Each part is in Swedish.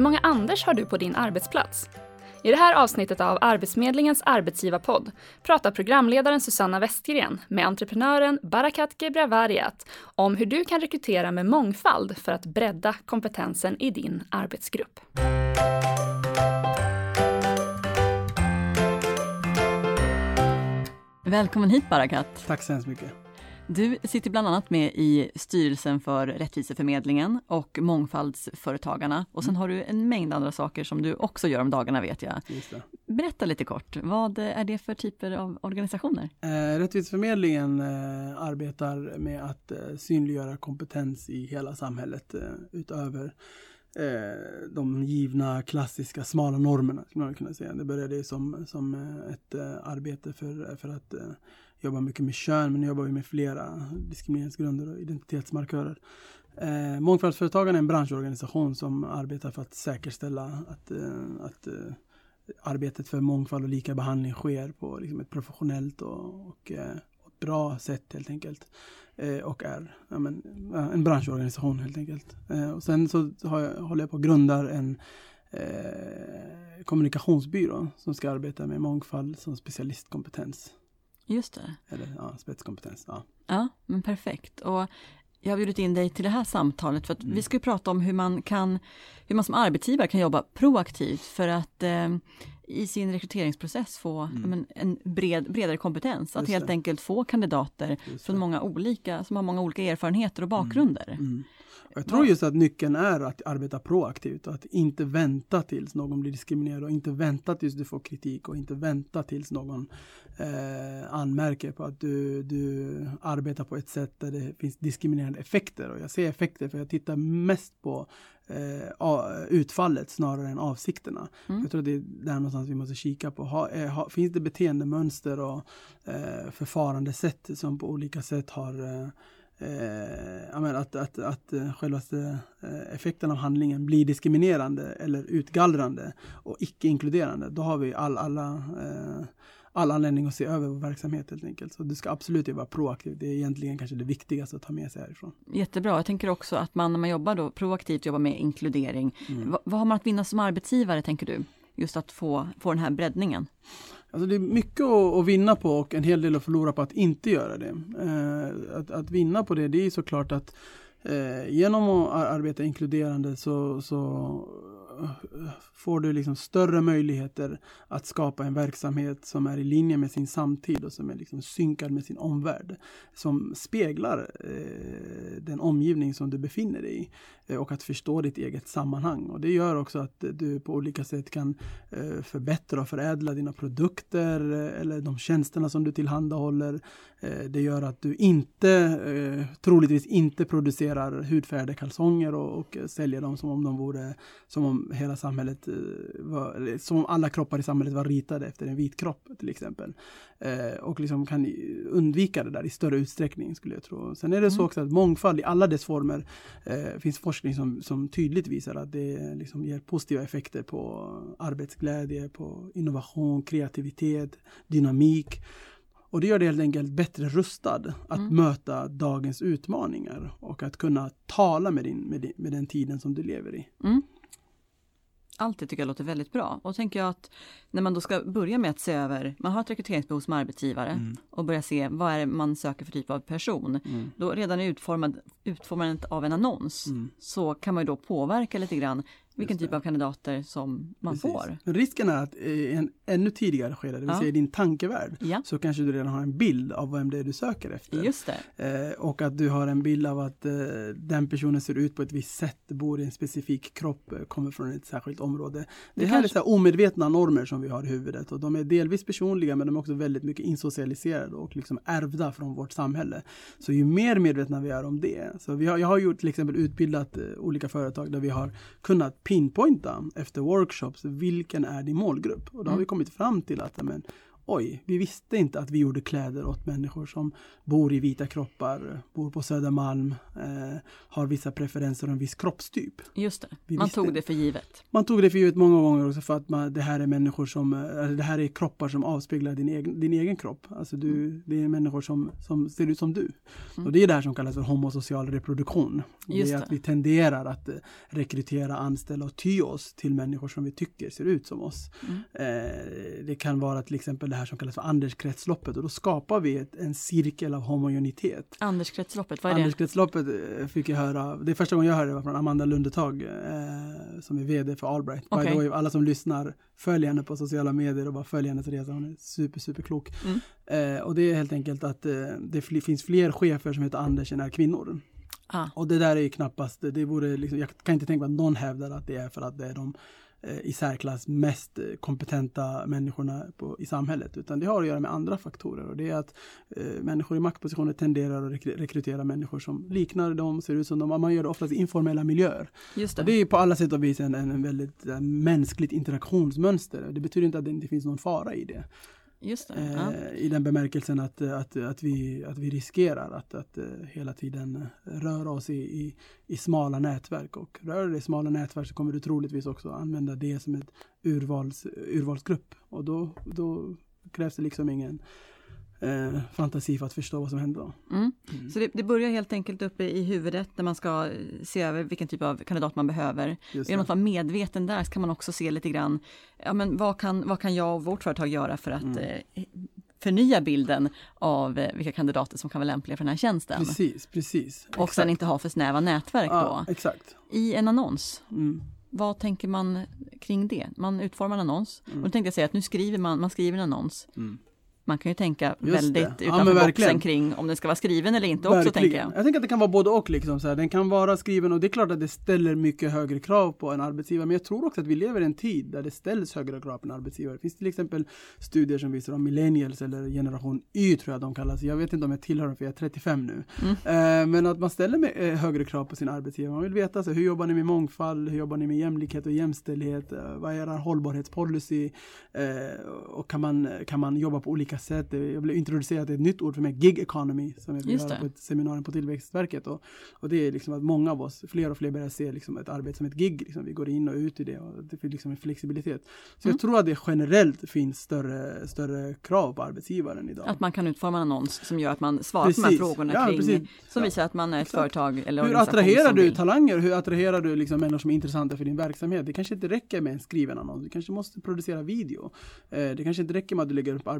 Hur många Anders har du på din arbetsplats? I det här avsnittet av Arbetsförmedlingens arbetsgivarpodd pratar programledaren Susanna Westgren med entreprenören Barakat Gebravariat om hur du kan rekrytera med mångfald för att bredda kompetensen i din arbetsgrupp. Välkommen hit Barakat. Tack så hemskt mycket. Du sitter bland annat med i styrelsen för Rättviseförmedlingen och Mångfaldsföretagarna och sen mm. har du en mängd andra saker som du också gör om dagarna vet jag. Berätta lite kort, vad är det för typer av organisationer? Eh, Rättviseförmedlingen eh, arbetar med att eh, synliggöra kompetens i hela samhället utöver de givna klassiska smala normerna. Skulle man kunna säga. Det började som, som ett arbete för, för att jobbar mycket med kön men nu jobbar vi med flera diskrimineringsgrunder och identitetsmarkörer. Eh, Mångfaldsföretagarna är en branschorganisation som arbetar för att säkerställa att, eh, att eh, arbetet för mångfald och lika behandling sker på liksom, ett professionellt och, och, eh, och bra sätt helt enkelt. Eh, och är ja, men, en branschorganisation helt enkelt. Eh, och sen så jag, håller jag på att grunda en eh, kommunikationsbyrå som ska arbeta med mångfald som specialistkompetens. Just det. Eller ja, spetskompetens. Ja. ja, men perfekt. Och jag har bjudit in dig till det här samtalet för att mm. vi ska prata om hur man kan, hur man som arbetsgivare kan jobba proaktivt för att eh, i sin rekryteringsprocess få mm. men, en bred, bredare kompetens. Att helt enkelt få kandidater från många olika, som har många olika erfarenheter och mm. bakgrunder. Mm. Jag tror just att nyckeln är att arbeta proaktivt och att inte vänta tills någon blir diskriminerad och inte vänta tills du får kritik och inte vänta tills någon eh, anmärker på att du, du arbetar på ett sätt där det finns diskriminerande effekter. Och jag ser effekter för jag tittar mest på eh, utfallet snarare än avsikterna. Mm. Jag tror det är där någonstans vi måste kika på. Ha, eh, ha, finns det beteendemönster och eh, förfarandesätt som på olika sätt har eh, att, att, att eh, själva eh, effekten av handlingen blir diskriminerande eller utgallrande och icke inkluderande, då har vi all, alla eh, all anledning att se över vår verksamhet helt enkelt. Så du ska absolut vara proaktiv. Det är egentligen kanske det viktigaste att ta med sig härifrån. Jättebra. Jag tänker också att man när man jobbar då proaktivt jobbar med inkludering. Mm. Vad, vad har man att vinna som arbetsgivare tänker du? Just att få, få den här breddningen. Alltså det är mycket att, vinna på och en hel del att förlora på att inte göra det. Eh, att, att, vinna på det, det är såklart att eh, genom att arbeta inkluderande så, så får du liksom större möjligheter att skapa en verksamhet som är i linje med sin samtid och som är liksom synkad med sin omvärld. Som speglar eh, den omgivning som du befinner dig i eh, och att förstå ditt eget sammanhang. Och det gör också att du på olika sätt kan eh, förbättra och förädla dina produkter eh, eller de tjänsterna som du tillhandahåller. Eh, det gör att du inte, eh, troligtvis inte producerar hudfärgade kalsonger och, och säljer dem som om de vore, som om hela samhället eh, var, som om alla kroppar i samhället var ritade efter en vit kropp till exempel. Eh, och liksom kan undvika det där i större utsträckning skulle jag tro. Sen är det mm. så också att mångfald i alla dess former eh, finns forskning som, som tydligt visar att det liksom ger positiva effekter på arbetsglädje, på innovation, kreativitet, dynamik. Och det gör det helt enkelt bättre rustad att mm. möta dagens utmaningar och att kunna tala med, din, med, din, med den tiden som du lever i. Mm allt det tycker jag låter väldigt bra. Och tänker jag att när man då ska börja med att se över, man har ett rekryteringsbehov som arbetsgivare mm. och börja se vad är det man söker för typ av person. Mm. Då redan i utformad, utformandet av en annons mm. så kan man ju då påverka lite grann vilken typ av kandidater som man Precis. får. Risken är att i en ännu tidigare skede, det vill ja. säga i din tankevärld, ja. så kanske du redan har en bild av vem det är du söker efter. Just det. Eh, och att du har en bild av att eh, den personen ser ut på ett visst sätt, bor i en specifik kropp, eh, kommer från ett särskilt område. Det, det här kanske... är så omedvetna normer som vi har i huvudet och de är delvis personliga men de är också väldigt mycket insocialiserade och liksom ärvda från vårt samhälle. Så ju mer medvetna vi är om det, så vi har, jag har gjort till exempel utbildat eh, olika företag där vi har kunnat pinpointa efter workshops vilken är din målgrupp. Och då har vi mm. kommit fram till att men, oj, vi visste inte att vi gjorde kläder åt människor som bor i vita kroppar, bor på Södermalm, eh, har vissa preferenser och en viss kroppstyp. Just det, Vi man tog det för givet. Man tog det för givet många gånger också för att man, det här är människor som, eh, det här är kroppar som avspeglar din egen, din egen kropp. Alltså du, det är människor som, som ser ut som du. Mm. Och det är det här som kallas för homosocial reproduktion. Just det är att vi tenderar att eh, rekrytera, anställa och ty oss till människor som vi tycker ser ut som oss. Mm. Eh, det kan vara till exempel det här som kallas för Anderskretsloppet och då skapar vi ett, en cirkel av homogenitet. Anderskretsloppet, vad är det? Anderskretsloppet eh, fick jag höra, det är första gången jag hörde det var från Amanda Lundetag eh, som är VD för Okej. the way, alla som lyssnar, följ henne på sociala medier och bara följ hennes resa, hon är super, super klok. Mm. Eh, och det är helt enkelt att eh, det finns fler chefer som heter Anders än är kvinnor. Ah, Och det där är ju knappast, det vore liksom, jag kan inte tänka mig att någon hävdar att det är för att det är de i särklass mest eh, kompetenta människorna på, i samhället. Utan det har att göra med andra faktorer. Och det är att eh, människor i maktpositioner tenderar att rekry- rekrytera människor som liknar dem, ser ut som dem. Man gör det oftast i informella miljöer. just det. det är på alla sätt och vis en, en, en väldigt eh, mänskligt interaktionsmönster. Det betyder inte att det inte finns någon fara i det. Just det. Eh, Ja. I den bemärkelsen att, att, att, vi, att vi riskerar att, att eh, hela tiden eh, röra oss i, i, i smala nätverk. Och rör du dig i smala nätverk så kommer du troligtvis också använda det som ett urvals, urvalsgrupp. Och då, då krävs det liksom ingen eh, fantasi för att förstå vad som händer då. Mm. Mm. Så det, det börjar helt enkelt uppe i huvudet när man ska eh, se över vilken typ av kandidat man behöver. Genom att vara medveten där så kan man också se lite grann, ja men vad kan, vad kan jag och vårt företag göra för att Mm. eh, förnya bilden av eh, vilka kandidater som kan vara lämpliga för den här tjänsten. Precis, precis. Och sen Exakt. inte ha för snäva nätverk Ja, då. exakt. I en annons, Mm. vad tänker man kring det? Man utformar en annons. Mm. Och då tänkte jag säga att nu skriver man, man skriver en annons. Mm. Man kan ju tänka Just väldigt det. Ja, utanför men boxen verkligen. kring om den ska vara skriven eller inte också tänker jag. Jag tänker att det kan vara både och. Liksom, så här. Den kan vara skriven och det är klart att det ställer mycket högre krav på en arbetsgivare. Men jag tror också att vi lever i en tid där det ställs högre krav på en arbetsgivare. Det finns till exempel studier som visar om millennials eller generation Y tror jag de kallas. Jag vet inte om jag tillhör dem för jag är 35 nu. Mm. Eh, men att man ställer eh, högre krav på sin arbetsgivare. Man vill veta så, hur jobbar ni med mångfald? Hur jobbar ni med jämlikhet och jämställdhet? Eh, vad är er hållbarhetspolicy? Eh, och kan man, kan man jobba på olika Eh, Jag blev introducerad till ett nytt ord för mig, gig economy, som jag fick höra på ett seminarium på Tillväxtverket. Och, och det är liksom att många av oss, fler och fler börjar se liksom ett arbete som ett gig. Liksom. Vi går in och ut i det och det finns liksom en flexibilitet. Så Mm. jag tror att det generellt finns större, större krav på arbetsgivaren idag. Att man kan utforma en annons som gör att man svarar på de här Precis. frågorna Ja, kring, precis. som visar att man är ett Exakt. företag eller Hur attraherar du vill. talanger? Hur attraherar du liksom människor som är intressanta för din verksamhet? Det kanske inte räcker med en skriven annons. Du kanske måste producera video. Eh, det kanske inte räcker med att du lägger upp på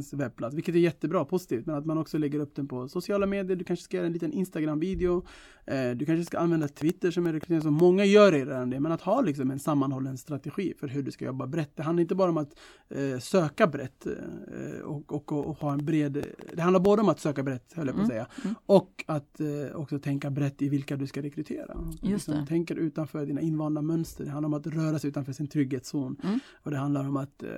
Arbetsförmedlingens webbplats, vilket är jättebra, positivt, men att man också lägger upp den på sociala medier. Du kanske ska göra en liten Instagram-video. Eh, du kanske ska använda Twitter som är rekrytering, som många gör redan det, men att ha liksom en sammanhållen strategi för hur du ska jobba brett. Det handlar inte bara om att eh, söka brett eh, och, och, och, och ha en bred... Det handlar både om att söka brett, höll jag på att Mm, säga, mm. och att eh, också tänka brett i vilka du ska rekrytera. Just det. Tänker utanför dina invanda mönster. Det handlar om att röra sig utanför sin trygghetszon. Mm. Och det handlar om att eh,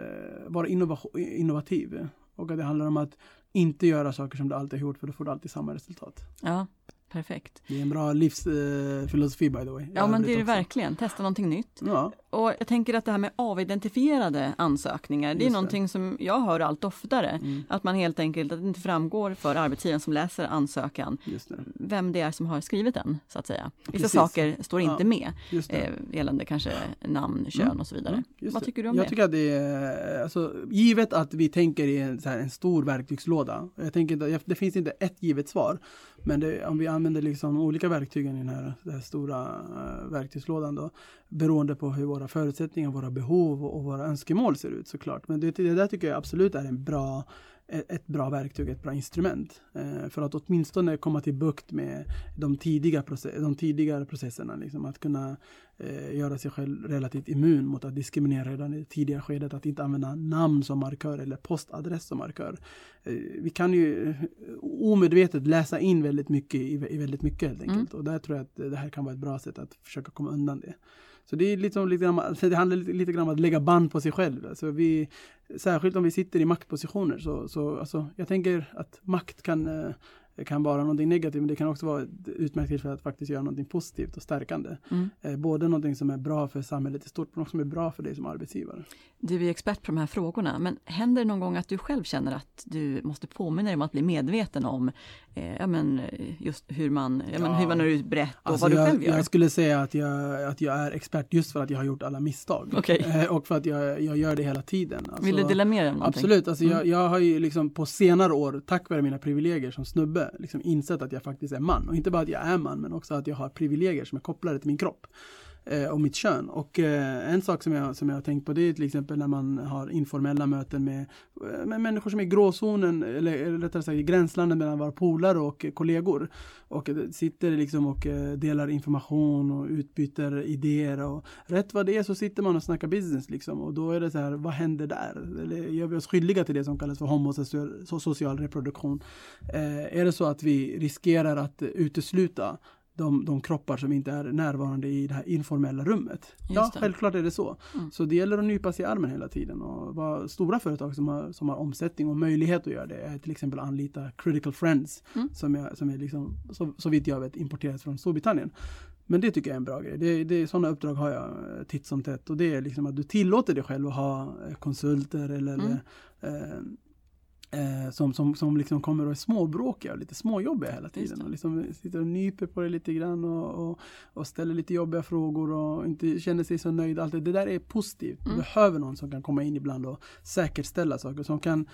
vara innova- innovativ. Och att det handlar om att inte göra saker som du alltid har gjort för då får du alltid samma resultat. Ja, perfekt. Det är en bra livsfilosofi eh, by the way. Ja, men det är det också. verkligen. Testa någonting nytt. Ja, Och jag tänker att det här med avidentifierade ansökningar, det är Just det. någonting som jag hör allt oftare. mm, Att man helt enkelt, att det inte framgår för arbetsgivaren som läser ansökan just det. vem det är som har skrivit den, så att säga. Vissa Precis. saker står Ja. inte med, Just det. eh, gällande kanske namn, kön och så vidare. Mm, just Vad tycker du om jag det? tycker att det är, alltså, givet att vi tänker i en, här, en stor verktygslåda. Jag tänker inte, det finns inte ett givet svar. Men det, om vi använder liksom olika verktygen i den här, den här stora uh, verktygslådan då. Beroende på hur våra förutsättningar, våra behov och, och våra önskemål ser ut såklart. Men det, det där tycker jag absolut är en bra ett bra verktyg, ett bra instrument. Eh, för att åtminstone komma till bukt med de, tidiga process, de tidigare processerna. Liksom, att kunna eh, göra sig själv relativt immun mot att diskriminera redan i det tidiga skedet. Att inte använda namn som markör eller postadress som markör. Eh, vi kan ju omedvetet läsa in väldigt mycket i, väldigt mycket helt enkelt. Och där tror jag att det här kan vara ett bra sätt att försöka komma undan det. Så det, är liksom lite grann, det handlar lite, lite grann om att lägga band på sig själv. Alltså vi, särskilt om vi sitter i maktpositioner. Så, så alltså, jag tänker att makt kan, eh, det kan vara någonting negativt men det kan också vara ett utmärkt tillfälle att faktiskt göra någonting positivt och stärkande. Mm. Eh, både någonting som är bra för samhället i stort men också som är bra för dig som arbetsgivare. Du är expert på de här frågorna, men händer det någon gång att du själv känner att du måste påminna dig om att bli medveten om eh, ja, men, just hur man, ja, men, hur man når ut brett och Alltså vad du jag, själv gör? jag skulle säga att jag, att jag är expert just för att jag har gjort alla misstag. Okej. Eh, och för att jag, jag gör det hela tiden. Alltså, Vill du dela med dig av någonting? Absolut, alltså Mm. jag, jag har ju liksom på senare år, tack vare mina privilegier som snubbe, liksom insett att jag faktiskt är man. Och inte bara att jag är man, men också att jag har privilegier som är kopplade till min kropp eh, och mitt kön. Och eh, en sak som jag, som jag har tänkt på det är till exempel när man har informella möten med, eh, med människor som är i gråzonen, eller, eller rättare sagt i gränslandet mellan våra polare och kollegor. Och sitter liksom och eh, delar information och utbyter idéer och rätt vad det är så sitter man och snackar business liksom och då är det så här, vad händer där? Eller gör vi oss skyldiga till det som kallas för homosocial social reproduktion? Eh, är det så att vi riskerar att utesluta de, de kroppar som inte är närvarande i det här informella rummet. ja, det. självklart är det så. Mm. Så det gäller att nypa sig i armen hela tiden. Och vad stora företag som har, som har omsättning och möjlighet att göra det är till exempel anlita Critical Friends Mm. som är, som är liksom, så, så vitt jag vet importerat från Storbritannien. Men det tycker jag är en bra grej. Det, det, sådana uppdrag har jag eh, titt som tätt och det är liksom att du tillåter dig själv att ha eh, konsulter eller Mm. eh, eh, som, som, som liksom kommer och är småbråkiga och lite småjobbiga hela tiden. Och liksom sitter och nyper på det lite grann och, och, och ställer lite jobbiga frågor och inte känner sig så nöjd. Allt det, det där är positivt. Du Mm. behöver någon som kan komma in ibland och säkerställa saker. Som kan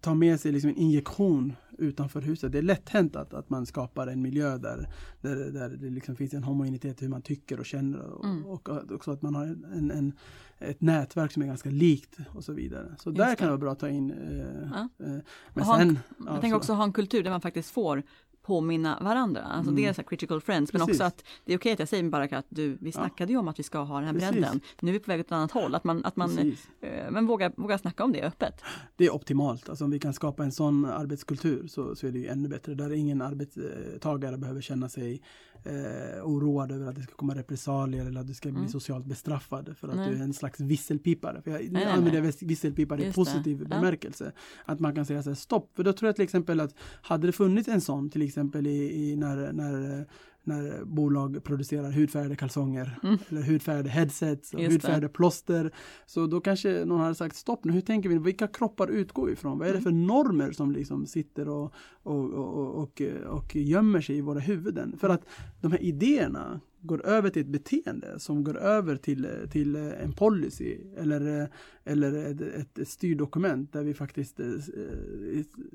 ta med sig liksom en injektion utanför huset. Det är lätt hänt att, att man skapar en miljö där, där, där det liksom finns en homogenitet i hur man tycker och känner och, Mm. och också att man har en, en, ett nätverk som är ganska likt och så vidare. Så där det. kan det vara bra att ta in. Eh, Ja. eh, men Ha en- sen, Jag ja, tänker så- också ha en kultur där man faktiskt får påminna varandra. Alltså Mm. dels critical friends men Precis. också att det är okej att jag säger med Baraka att du, vi snackade ju om att vi ska ha den här Precis. bredden. Nu är vi på väg åt ett annat håll. Att man, att man eh, men vågar, vågar snacka om det öppet. Det är optimalt. Alltså om vi kan skapa en sån arbetskultur så, så är det ju ännu bättre. Där ingen arbetstagare behöver känna sig eh, oroad över att det ska komma repressalier eller att du ska bli Mm. socialt bestraffad för att Nej. du är en slags visselpipare. För jag nej, nej. använder vis- visselpipare i positiv det. Ja. bemärkelse. Att man kan säga så här, stopp. För då tror jag till exempel att hade det funnits en sån till exempel i, i när, när när bolag producerar hudfärgade kalsonger Mm. eller hudfärgade headsets och Just det. hudfärgade plåster. Så då kanske någon hade sagt stopp nu, hur tänker vi? Vilka kroppar utgår vi ifrån? Vad är det för normer som liksom sitter och, och, och, och, och gömmer sig i våra huvuden? För att de här idéerna går över till ett beteende som går över till, till en policy eller, eller ett, ett styrdokument där vi faktiskt eh,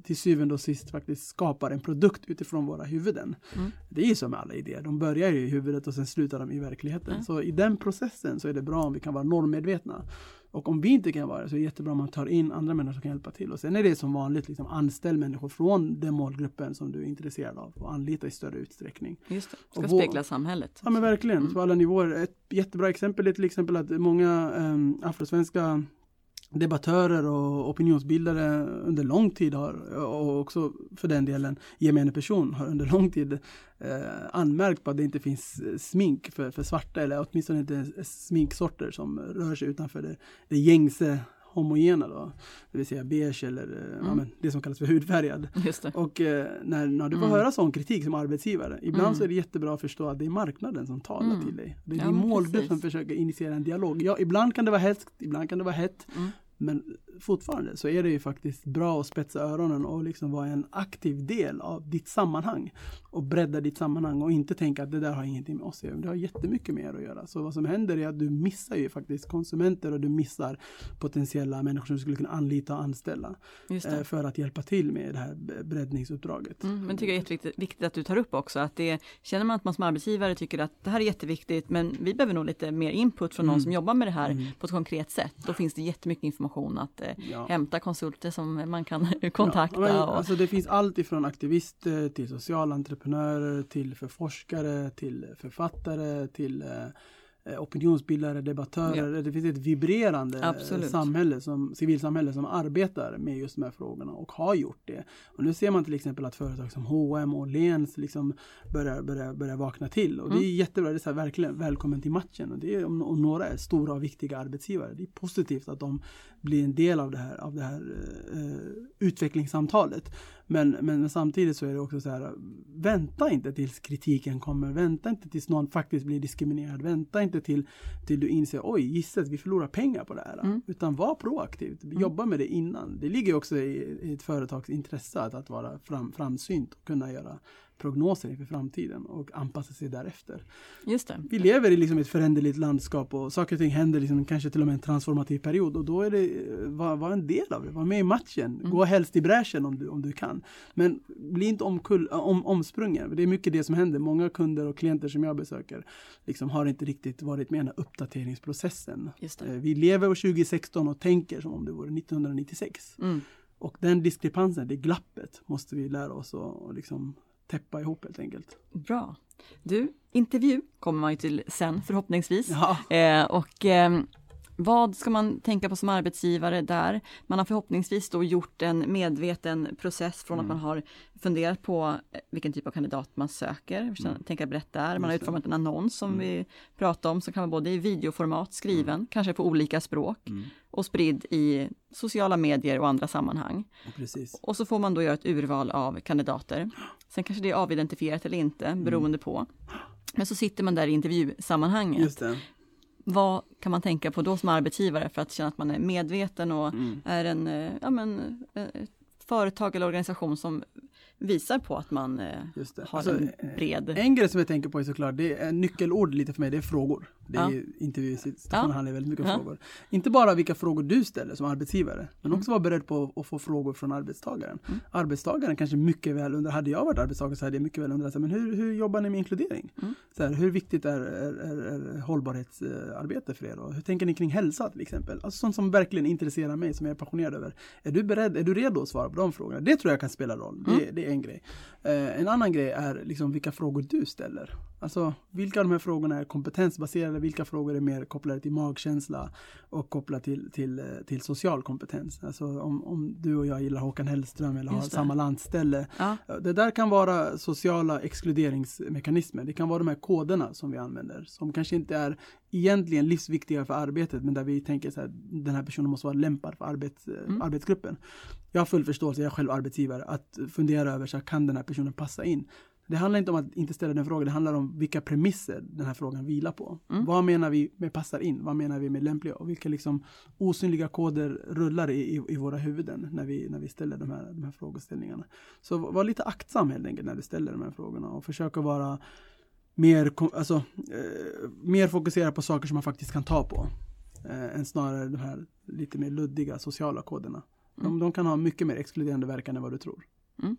till syvende och sist faktiskt skapar en produkt utifrån våra huvuden. Mm. Det är ju som med alla idéer, de börjar i huvudet och sen slutar de i verkligheten. Ja. Så i den processen så är det bra om vi kan vara normmedvetna. Och om vi inte kan vara det så är det jättebra om man tar in andra människor som kan hjälpa till. Och sen är det som vanligt, liksom, anställ människor från den målgruppen som du är intresserad av och anlita i större utsträckning. Just det. Ska Och vår- spegla samhället. Ja men verkligen, Mm. på alla nivåer. Ett jättebra exempel är till exempel att många um, afrosvenska debattörer och opinionsbildare under lång tid har, och också för den delen gemene person har under lång tid eh, anmärkt på att det inte finns eh, smink för, för svarta eller åtminstone inte sminksorter som rör sig utanför det, det gängse homogena då, det vill säga beige eller eh, ja, Mm. men det som kallas för hudfärgad. Och eh, när, när du får Mm. höra sån kritik som arbetsgivare, ibland Mm. så är det jättebra att förstå att det är marknaden som talar Mm. till dig. Det är Ja, din målgrupp som försöker initiera en dialog. Ja, ibland kan det vara hett, ibland kan det vara hett, Mm. men fortfarande så är det ju faktiskt bra att spetsa öronen och liksom vara en aktiv del av ditt sammanhang och bredda ditt sammanhang och inte tänka att det där har ingenting med oss att göra. Det har jättemycket mer att göra. Så vad som händer är att du missar ju faktiskt konsumenter och du missar potentiella människor som du skulle kunna anlita och anställa eh, för att hjälpa till med det här breddningsuppdraget. Mm, men tycker jag är jätteviktigt viktigt att du tar upp också att det känner man att man som arbetsgivare tycker att det här är jätteviktigt men vi behöver nog lite mer input från någon Mm. som jobbar med det här Mm. på ett konkret sätt. Då finns det jättemycket information att Ja. hämta konsulter som man kan kontakta. Ja, men, och, alltså det finns allt ifrån aktivister till sociala entreprenörer till för forskare till författare till eh, opinionsbildare, debattörer. Det finns ett vibrerande eh, Absolut. samhälle som, civilsamhälle som arbetar med just de här frågorna och har gjort det. Och nu ser man till exempel att företag som H&M och Åhléns liksom börjar, börjar, börjar vakna till. Och det är Mm. jättebra, det är verkligen välkommen till matchen. Och det är om, om några är stora och viktiga arbetsgivare. Det är positivt att de blir en del av det här, av det här eh, utvecklingssamtalet. Men, men samtidigt så är det också så här, vänta inte tills kritiken kommer, vänta inte tills någon faktiskt blir diskriminerad, vänta inte till, till du inser, oj gisset, vi förlorar pengar på det här. Mm. Utan var proaktiv, mm. jobba med det innan. Det ligger också i, i ett företags intresse att, att vara fram, framsynt och kunna göra prognoser inför framtiden och anpassa sig därefter. Just det. Vi lever i liksom ett föränderligt landskap och saker och ting händer liksom kanske till och med en transformativ period och då är det, var, var en del av det, var med i matchen, mm. gå helst i bräschen om du, om du kan. Men bli inte omkull, om, omsprungen, det är mycket det som händer. Många kunder och klienter som jag besöker liksom har inte riktigt varit med i den här uppdateringsprocessen. Eh, vi lever år 2016 och tänker som om det vore 1996. Mm. Och den diskrepansen, det glappet, måste vi lära oss att liksom täppa ihop helt enkelt. Bra. Du, intervju kommer man ju till sen förhoppningsvis. Ja. Eh, och eh, vad ska man tänka på som arbetsgivare där? Man har förhoppningsvis då gjort en medveten process från mm. att man har funderat på eh, vilken typ av kandidat man söker, mm. tänka brett där. Man har utformat en annons som mm. vi pratade om som kan vara både i videoformat, skriven, mm. kanske på olika språk mm. och spridd i sociala medier och andra sammanhang. Precis. Och så får man då göra ett urval av kandidater. Sen kanske det är avidentifierat eller inte mm. beroende på. Men så sitter man där i intervjusammanhanget vad kan man tänka på då som arbetsgivare för att känna att man är medveten och mm. är en, eh, ja men, eh, företag eller organisation som visar på att man eh, har alltså, en bred... En grej som jag tänker på är såklart, det är nyckelord lite för mig, det är frågor. Det är ja. intervjusituationen ja. handlar väldigt mycket om ja. frågor. Inte bara vilka frågor du ställer som arbetsgivare, men mm. också vara beredd på att få frågor från arbetstagaren. Mm. Arbetstagaren kanske mycket väl undrar, hade jag varit arbetstagare så hade jag mycket väl undrat, men hur, hur jobbar ni med inkludering? Mm. Så här, hur viktigt är, är, är, är hållbarhetsarbete för er? Och hur tänker ni kring hälsa till exempel? Alltså sånt som verkligen intresserar mig, som jag är passionerad över. Är du beredd, är du redo att svara på de frågorna? Det tror jag kan spela roll. Det, mm. det är en grej. Eh, en annan grej är liksom vilka frågor du ställer. Alltså vilka av de här frågorna är kompetensbaserade, vilka frågor är mer kopplade till magkänsla och kopplade till, till, till social kompetens. Alltså om, om du och jag gillar Håkan Hellström eller har samma landställe. Ja. Det där kan vara sociala exkluderingsmekanismer. Det kan vara de här koderna som vi använder som kanske inte är egentligen livsviktiga för arbetet men där vi tänker att den här personen måste vara lämpad för arbets, mm. arbetsgruppen. Jag har full förståelse, jag är själv arbetsgivare, att fundera över så här, kan den här personen passa in? Det handlar inte om att inte ställa den frågan, det handlar om vilka premisser den här frågan vilar på. Mm. Vad menar vi med passar in? Vad menar vi med lämpliga? Och vilka liksom osynliga koder rullar i, i, i, våra huvuden när vi, när vi ställer de här, de här frågeställningarna. Så var lite aktsam helt enkelt när du ställer de här frågorna och försöka vara mer, alltså, eh, mer fokuserad på saker som man faktiskt kan ta på. Eh, än snarare de här lite mer luddiga sociala koderna. Mm. De, de, kan ha mycket mer exkluderande verkan än vad du tror. Mm.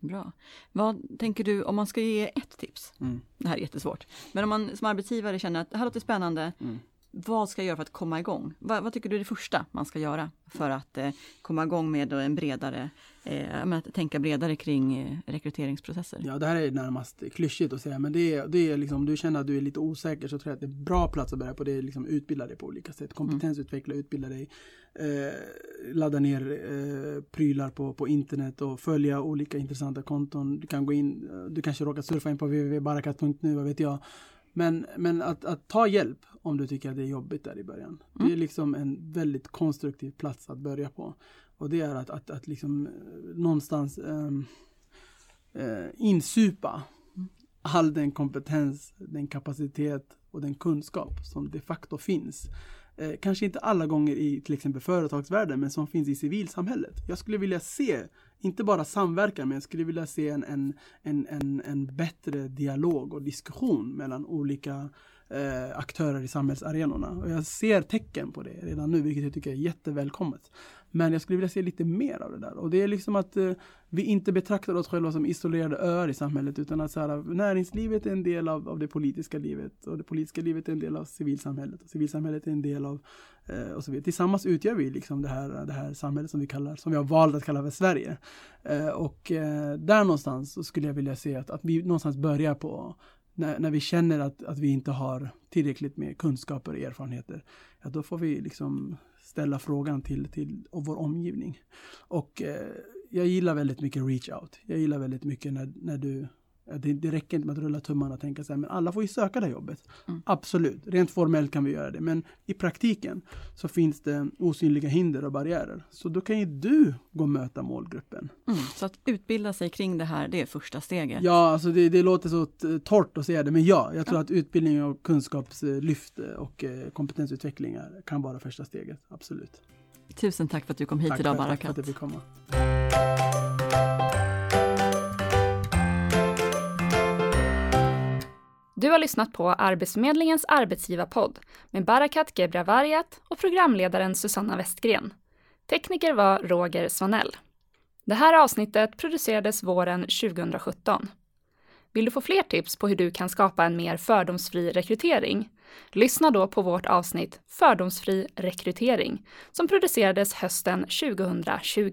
Bra. Vad tänker du om man ska ge ett tips? Mm. Det här är jättesvårt. Men om man som arbetsgivare känner att det här låter spännande. Mm. Vad ska jag göra för att komma igång? Vad, vad tycker du är det första man ska göra för att eh, komma igång med en bredare, eh, att tänka bredare kring eh, rekryteringsprocesser? Ja, det här är närmast klyschigt att säga, men det är, det är liksom, om du känner att du är lite osäker så tror jag att det är en bra plats att börja på. Det är liksom utbilda dig på olika sätt, kompetensutveckla, utbilda dig, eh, ladda ner eh, prylar på, på internet och följa olika intressanta konton. Du kan gå in, eh, du kanske råkar surfa in på www.barakat.nu, vad vet jag men, men att, att, ta hjälp om du tycker att det är jobbigt där i början. Mm. Det är mm. liksom en väldigt konstruktiv plats att börja på. Och det är att, att, att liksom eh, någonstans um, uh, insupa all den kompetens, den kapacitet och den kunskap som de facto finns. Eh, kanske inte alla gånger i till exempel företagsvärlden, men som finns i civilsamhället. Jag skulle vilja se inte bara samverkan, men jag skulle vilja se en, en, en, en, en bättre dialog och diskussion mellan olika eh, aktörer i samhällsarenorna. Och jag ser tecken på det redan nu, vilket jag tycker är jättevälkommet. Men jag skulle vilja se lite mer av det där. Och det är liksom att eh, vi inte betraktar oss själva som isolerade öar i samhället utan att så här, näringslivet är en del av, av det politiska livet och det politiska livet är en del av civilsamhället och civilsamhället är en del av eh, och så vidare. Tillsammans utgör vi liksom det här, det här samhället som vi kallar, som vi har valt att kalla för Sverige. Eh, och eh, där någonstans så skulle jag vilja se att, att vi någonstans börjar på när, när vi känner att, att vi inte har tillräckligt med kunskaper och erfarenheter, ja, då får vi liksom ställa frågan till, till vår omgivning. Och eh, jag gillar väldigt mycket reach out. Jag gillar väldigt mycket när, när du det, det räcker inte med att rulla tummarna och tänka så här, men alla får ju söka det här jobbet. Mm. Absolut, rent formellt kan vi göra det, men i praktiken så finns det osynliga hinder och barriärer. Så då kan ju du gå och möta målgruppen. Mm, så att utbilda sig kring det här, det är första steget. Ja, alltså det, det låter så torrt att säga det, men ja, jag tror att utbildning och kunskapslyft och eh, kompetensutvecklingar kan vara första steget, absolut. Tusen tack för att du kom hit Tack idag för, tack för att jag fick komma. Du har lyssnat på Arbetsförmedlingens arbetsgivarpodd med Barakat Gebravariat och programledaren Susanna Westgren. Tekniker var Roger Svanell. Det här avsnittet producerades våren 2017. Vill du få fler tips på hur du kan skapa en mer fördomsfri rekrytering? Lyssna då på vårt avsnitt Fördomsfri rekrytering som producerades hösten 2020.